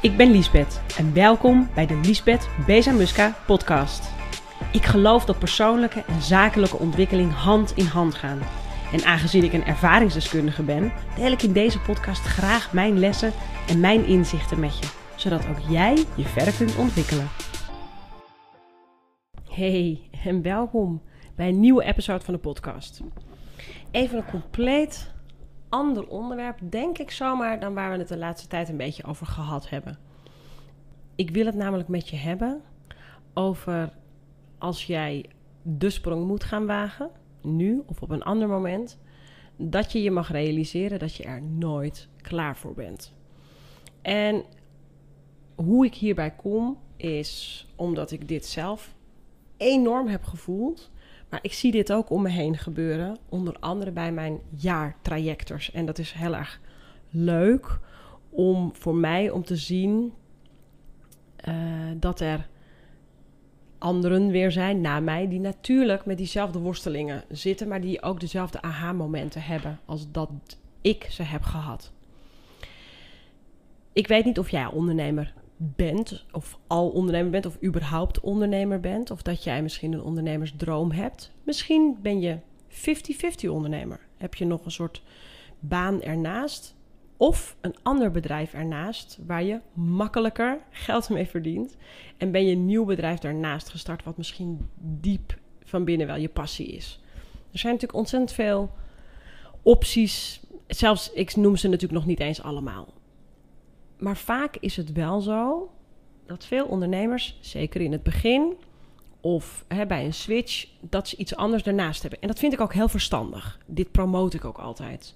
Ik ben Liesbeth en welkom bij de Liesbeth Bezamuska podcast. Ik geloof dat persoonlijke en zakelijke ontwikkeling hand in hand gaan. En aangezien ik een ervaringsdeskundige ben, deel ik in deze podcast graag mijn lessen en mijn inzichten met je, zodat ook jij je verder kunt ontwikkelen. Hey en welkom bij een nieuwe episode van de podcast. Even een compleet ander onderwerp, denk ik zomaar, dan waar we het de laatste tijd een beetje over gehad hebben. Ik wil het namelijk met je hebben over als jij de sprong moet gaan wagen, nu of op een ander moment, dat je je mag realiseren dat je er nooit klaar voor bent. En hoe ik hierbij kom, is omdat ik dit zelf enorm heb gevoeld. Maar ik zie dit ook om me heen gebeuren, onder andere bij mijn jaartrajectors. En dat is heel erg leuk om voor mij om te zien uh, dat er anderen weer zijn na mij die natuurlijk met diezelfde worstelingen zitten, maar die ook dezelfde aha-momenten hebben als dat ik ze heb gehad. Ik weet niet of jij ondernemer bent, of al ondernemer bent, of überhaupt ondernemer bent, of dat jij misschien een ondernemersdroom hebt. Misschien ben je 50-50 ondernemer. Heb je nog een soort baan ernaast, of een ander bedrijf ernaast waar je makkelijker geld mee verdient. En ben je een nieuw bedrijf daarnaast gestart, wat misschien diep van binnen wel je passie is. Er zijn natuurlijk ontzettend veel opties. Zelfs, ik noem ze natuurlijk nog niet eens allemaal maar vaak is het wel zo dat veel ondernemers, zeker in het begin of hè, bij een switch, dat ze iets anders daarnaast hebben. En dat vind ik ook heel verstandig. Dit promote ik ook altijd.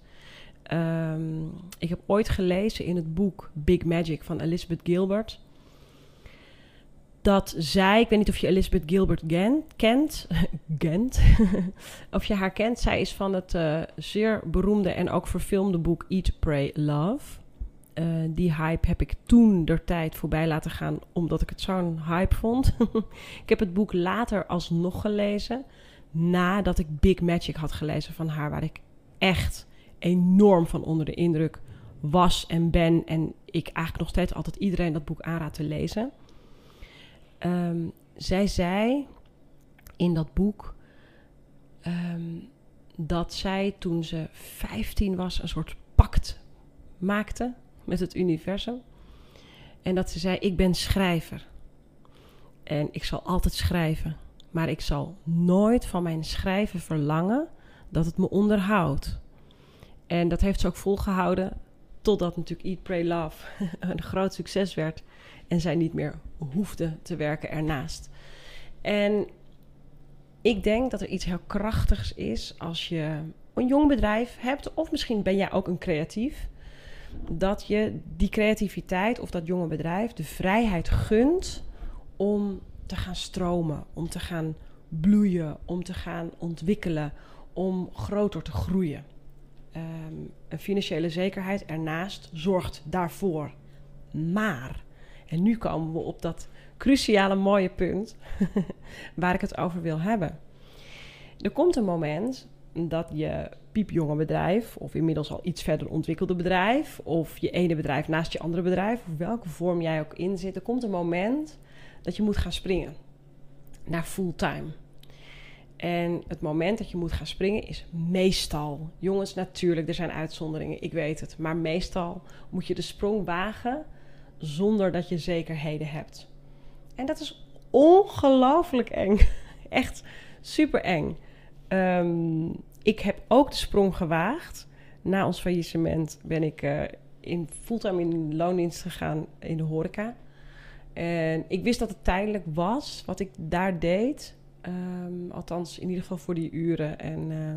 Um, ik heb ooit gelezen in het boek Big Magic van Elizabeth Gilbert. Dat zij, ik weet niet of je Elizabeth Gilbert kent, Gent, of je haar kent. Zij is van het uh, zeer beroemde en ook verfilmde boek Eat, Pray, Love. Uh, die hype heb ik toen der tijd voorbij laten gaan, omdat ik het zo'n hype vond. ik heb het boek later alsnog gelezen, nadat ik Big Magic had gelezen van haar, waar ik echt enorm van onder de indruk was en ben. En ik eigenlijk nog steeds altijd iedereen dat boek aanraad te lezen. Um, zij zei in dat boek um, dat zij toen ze 15 was een soort pact maakte met het universum. En dat ze zei: Ik ben schrijver. En ik zal altijd schrijven. Maar ik zal nooit van mijn schrijven verlangen dat het me onderhoudt. En dat heeft ze ook volgehouden. Totdat natuurlijk Eat, Pray, Love een groot succes werd. En zij niet meer hoefde te werken ernaast. En ik denk dat er iets heel krachtigs is als je een jong bedrijf hebt. Of misschien ben jij ook een creatief dat je die creativiteit of dat jonge bedrijf de vrijheid gunt om te gaan stromen, om te gaan bloeien, om te gaan ontwikkelen, om groter te groeien. Ehm, een financiële zekerheid ernaast zorgt daarvoor. Maar, en nu komen we op dat cruciale mooie punt waar ik het over wil hebben. Er komt een moment dat je piepjonge bedrijf, of inmiddels al iets verder ontwikkelde bedrijf, of je ene bedrijf naast je andere bedrijf, of welke vorm jij ook in zit, er komt een moment dat je moet gaan springen naar fulltime. En het moment dat je moet gaan springen is meestal, jongens, natuurlijk, er zijn uitzonderingen, ik weet het, maar meestal moet je de sprong wagen zonder dat je zekerheden hebt. En dat is ongelooflijk eng. Echt super eng. Um, ik heb ook de sprong gewaagd. Na ons faillissement ben ik uh, in fulltime in loondienst gegaan in de horeca. En ik wist dat het tijdelijk was wat ik daar deed. Um, althans, in ieder geval voor die uren. En, uh,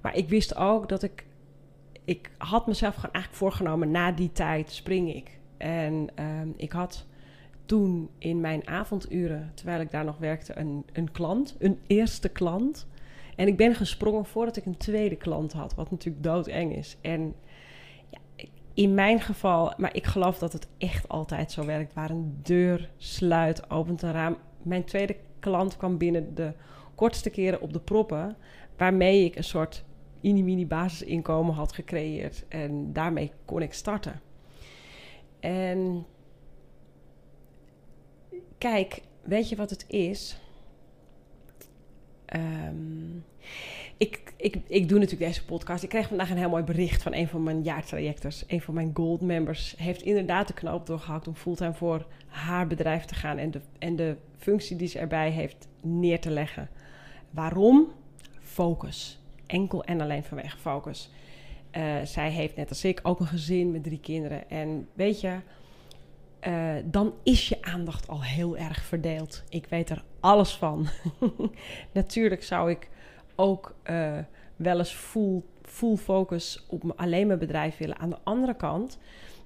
maar ik wist ook dat ik... Ik had mezelf gewoon eigenlijk voorgenomen, na die tijd spring ik. En um, ik had toen in mijn avonduren, terwijl ik daar nog werkte, een, een klant, een eerste klant. En ik ben gesprongen voordat ik een tweede klant had, wat natuurlijk doodeng is. En ja, in mijn geval, maar ik geloof dat het echt altijd zo werkt, waar een deur sluit, opent een raam. Mijn tweede klant kwam binnen de kortste keren op de proppen, waarmee ik een soort mini-mini basisinkomen had gecreëerd. En daarmee kon ik starten. En kijk, weet je wat het is? Ehm, ik, ik, ik doe natuurlijk deze podcast. Ik kreeg vandaag een heel mooi bericht van een van mijn jaartrajectors. Een van mijn gold members heeft inderdaad de knoop doorgehakt om fulltime voor haar bedrijf te gaan en de, en de functie die ze erbij heeft neer te leggen. Waarom? Focus. Enkel en alleen vanwege focus. Uh, zij heeft net als ik ook een gezin met drie kinderen. En weet je, uh, dan is je aandacht al heel erg verdeeld. Ik weet er alles van. Natuurlijk zou ik ook uh, wel eens full, full focus op alleen mijn bedrijf willen. Aan de andere kant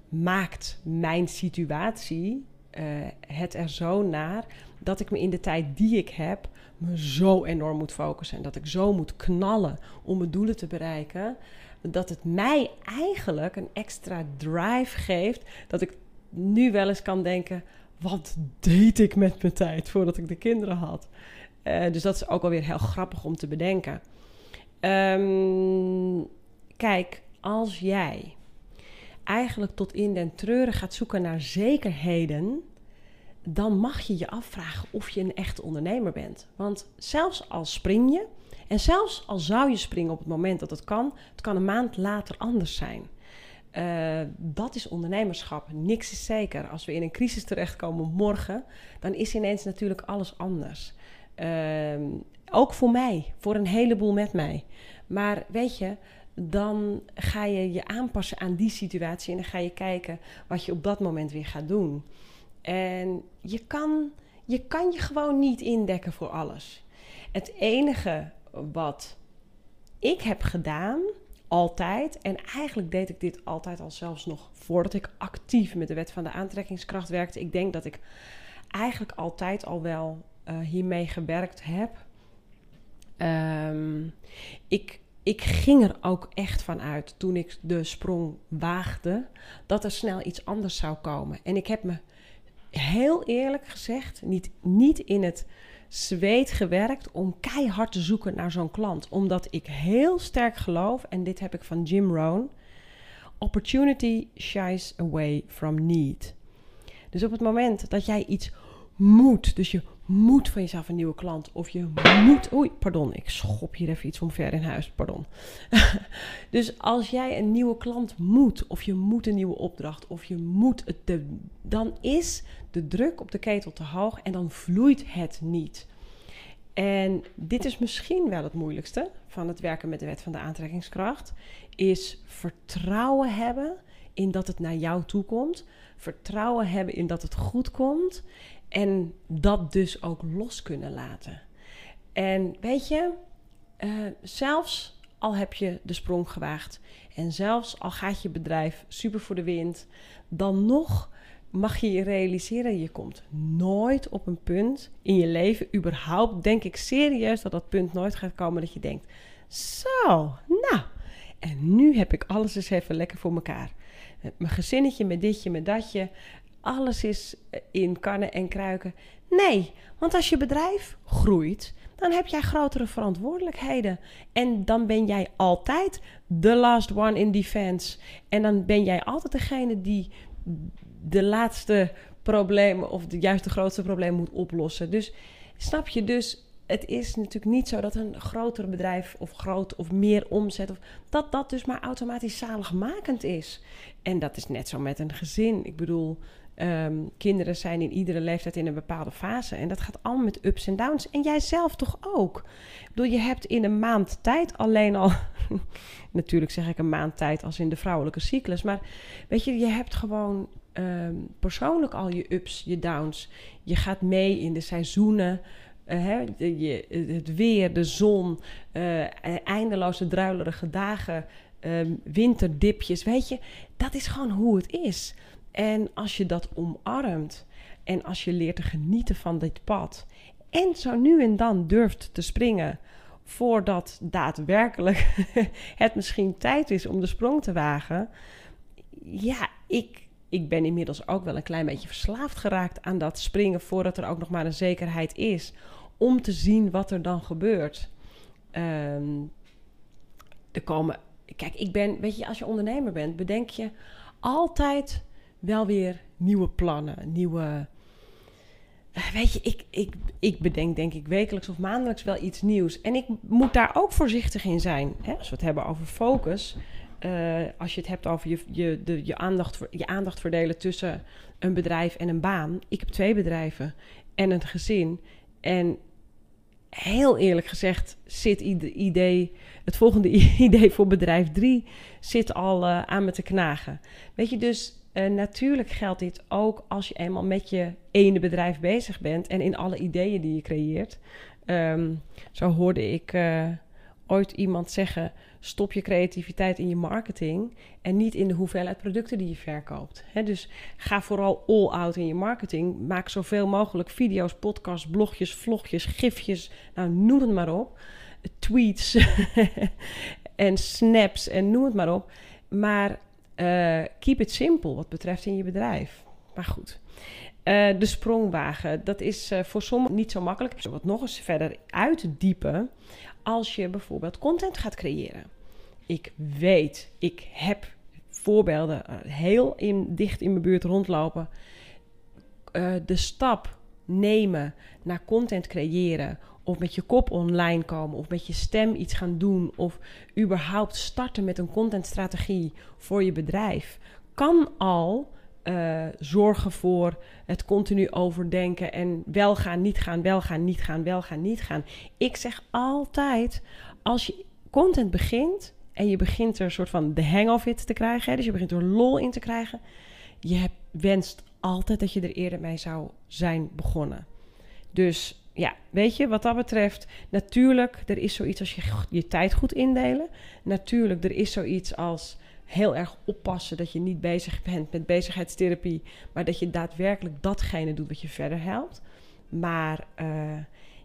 maakt mijn situatie uh, het er zo naar dat ik me in de tijd die ik heb me zo enorm moet focussen en dat ik zo moet knallen om mijn doelen te bereiken, dat het mij eigenlijk een extra drive geeft dat ik nu wel eens kan denken: wat deed ik met mijn tijd voordat ik de kinderen had? Uh, dus dat is ook alweer heel grappig om te bedenken. Um, kijk, als jij eigenlijk tot in den treuren gaat zoeken naar zekerheden, dan mag je je afvragen of je een echte ondernemer bent. Want zelfs al spring je, en zelfs al zou je springen op het moment dat het kan, het kan een maand later anders zijn. Uh, dat is ondernemerschap. Niks is zeker. Als we in een crisis terechtkomen morgen, dan is ineens natuurlijk alles anders. Uh, ook voor mij, voor een heleboel met mij. Maar weet je, dan ga je je aanpassen aan die situatie en dan ga je kijken wat je op dat moment weer gaat doen. En je kan je, kan je gewoon niet indekken voor alles. Het enige wat ik heb gedaan, altijd, en eigenlijk deed ik dit altijd al zelfs nog voordat ik actief met de wet van de aantrekkingskracht werkte. Ik denk dat ik eigenlijk altijd al wel uh, hiermee gewerkt heb. Um, ik, ik ging er ook echt van uit toen ik de sprong waagde dat er snel iets anders zou komen. En ik heb me heel eerlijk gezegd niet, niet in het zweet gewerkt om keihard te zoeken naar zo'n klant. Omdat ik heel sterk geloof, en dit heb ik van Jim Rohn: opportunity shies away from need. Dus op het moment dat jij iets moet, dus je moet van jezelf een nieuwe klant. Of je moet. Oei, pardon, ik schop hier even iets omver in huis. Pardon. dus als jij een nieuwe klant moet, of je moet een nieuwe opdracht, of je moet het. De, dan is de druk op de ketel te hoog en dan vloeit het niet. En dit is misschien wel het moeilijkste van het werken met de wet van de aantrekkingskracht. Is vertrouwen hebben in dat het naar jou toe komt. Vertrouwen hebben in dat het goed komt. En dat dus ook los kunnen laten. En weet je, uh, zelfs al heb je de sprong gewaagd en zelfs al gaat je bedrijf super voor de wind, dan nog mag je je realiseren, je komt nooit op een punt in je leven, überhaupt denk ik serieus dat dat punt nooit gaat komen dat je denkt, zo, nou, en nu heb ik alles eens even lekker voor elkaar. Mijn gezinnetje met ditje, met datje, alles is in kannen en kruiken. Nee, want als je bedrijf groeit, dan heb jij grotere verantwoordelijkheden. En dan ben jij altijd the last one in defense. En dan ben jij altijd degene die de laatste problemen of de, juist de grootste probleem moet oplossen. Dus snap je dus het is natuurlijk niet zo dat een groter bedrijf of groot of meer omzet, of dat dat dus maar automatisch zaligmakend is. En dat is net zo met een gezin. Ik bedoel, Um, kinderen zijn in iedere leeftijd in een bepaalde fase. En dat gaat allemaal met ups en downs. En jij zelf toch ook? Ik bedoel, je hebt in een maand tijd alleen al. natuurlijk zeg ik een maand tijd als in de vrouwelijke cyclus. Maar weet je, je hebt gewoon um, persoonlijk al je ups, je downs. Je gaat mee in de seizoenen. Uh, hè, je, het weer, de zon, uh, eindeloze druilerige dagen, um, winterdipjes. Weet je, dat is gewoon hoe het is. En als je dat omarmt en als je leert te genieten van dit pad en zo nu en dan durft te springen voordat daadwerkelijk het misschien tijd is om de sprong te wagen. Ja, ik, ik ben inmiddels ook wel een klein beetje verslaafd geraakt aan dat springen voordat er ook nog maar een zekerheid is. Om te zien wat er dan gebeurt. Um, er komen. Kijk, ik ben. Weet je, als je ondernemer bent, bedenk je altijd wel weer nieuwe plannen, nieuwe weet je, ik, ik, ik bedenk denk ik wekelijks of maandelijks wel iets nieuws. En ik moet daar ook voorzichtig in zijn. Hè? Als we het hebben over focus. Uh, als je het hebt over je, je, de, je, aandacht, je aandacht verdelen tussen een bedrijf en een baan. Ik heb twee bedrijven en een gezin. En heel eerlijk gezegd zit idee, het volgende idee voor bedrijf 3 zit al uh, aan me te knagen. Weet je, dus uh, natuurlijk geldt dit ook als je eenmaal met je ene bedrijf bezig bent en in alle ideeën die je creëert. Um, zo hoorde ik uh, ooit iemand zeggen: stop je creativiteit in je marketing en niet in de hoeveelheid producten die je verkoopt. Dus ga vooral all out in je marketing. Maak zoveel mogelijk video's, podcasts, blogjes, vlogjes, gifjes, nou noem het maar op. Tweets en snaps en noem het maar op. Maar uh, keep it simple wat betreft in je bedrijf. Maar goed. Uh, de sprongwagen, dat is uh, voor sommigen niet zo makkelijk. Wat nog eens verder uitdiepen als je bijvoorbeeld content gaat creëren. Ik weet, ik heb voorbeelden heel in, dicht in mijn buurt rondlopen. de stap nemen naar content creëren of met je kop online komen, of met je stem iets gaan doen, of überhaupt starten met een contentstrategie voor je bedrijf, kan al uh, zorgen voor het continu overdenken en wel gaan, niet gaan, wel gaan, niet gaan, wel gaan, niet gaan. Ik zeg altijd, als je content begint en je begint er een soort van de hang of it te krijgen, hè, dus je begint er lol in te krijgen, je hebt, wenst altijd dat je er eerder mee zou zijn begonnen. Dus ja, weet je, wat dat betreft, natuurlijk, er is zoiets als je je tijd goed indelen. Natuurlijk, er is zoiets als heel erg oppassen dat je niet bezig bent met bezigheidstherapie, maar dat je daadwerkelijk datgene doet wat je verder helpt. Maar uh,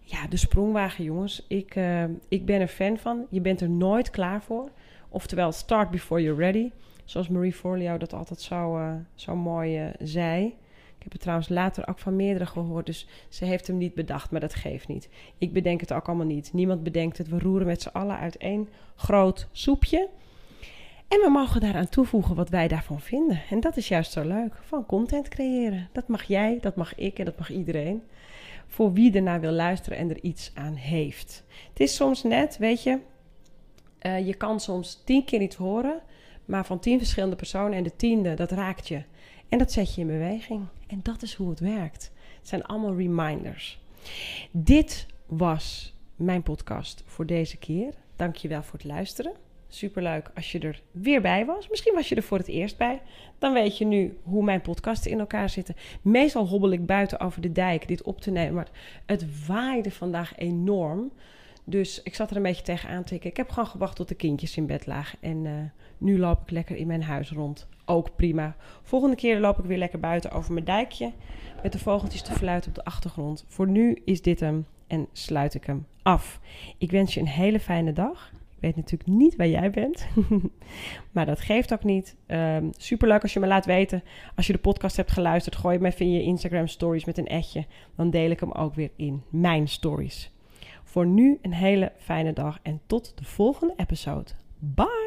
ja, de sprongwagen, jongens, ik, uh, ik ben er fan van. Je bent er nooit klaar voor. Oftewel, start before you're ready. Zoals Marie Forleo dat altijd zo, uh, zo mooi zei heb het trouwens later ook van meerdere gehoord, dus ze heeft hem niet bedacht, maar dat geeft niet. Ik bedenk het ook allemaal niet. Niemand bedenkt het. We roeren met z'n allen uit één groot soepje. En we mogen daaraan toevoegen wat wij daarvan vinden. En dat is juist zo leuk. Van content creëren. Dat mag jij, dat mag ik en dat mag iedereen. Voor wie ernaar wil luisteren en er iets aan heeft. Het is soms net, weet je, uh, je kan soms tien keer iets horen, maar van tien verschillende personen en de tiende, dat raakt je. En dat zet je in beweging. En dat is hoe het werkt. Het zijn allemaal reminders. Dit was mijn podcast voor deze keer. Dankjewel voor het luisteren. Superleuk als je er weer bij was. Misschien was je er voor het eerst bij. Dan weet je nu hoe mijn podcasten in elkaar zitten. Meestal hobbel ik buiten over de dijk dit op te nemen. Maar het waaide vandaag enorm. Dus ik zat er een beetje tegenaan te tikken. Ik heb gewoon gewacht tot de kindjes in bed lagen. En uh, nu loop ik lekker in mijn huis rond. Ook prima. Volgende keer loop ik weer lekker buiten over mijn dijkje. Met de vogeltjes te fluiten op de achtergrond. Voor nu is dit hem en sluit ik hem af. Ik wens je een hele fijne dag. Ik weet natuurlijk niet waar jij bent. maar dat geeft ook niet. Um, superleuk als je me laat weten. Als je de podcast hebt geluisterd, gooi me even in je Instagram stories met een etje. Dan deel ik hem ook weer in mijn stories. Voor nu een hele fijne dag en tot de volgende episode. Bye!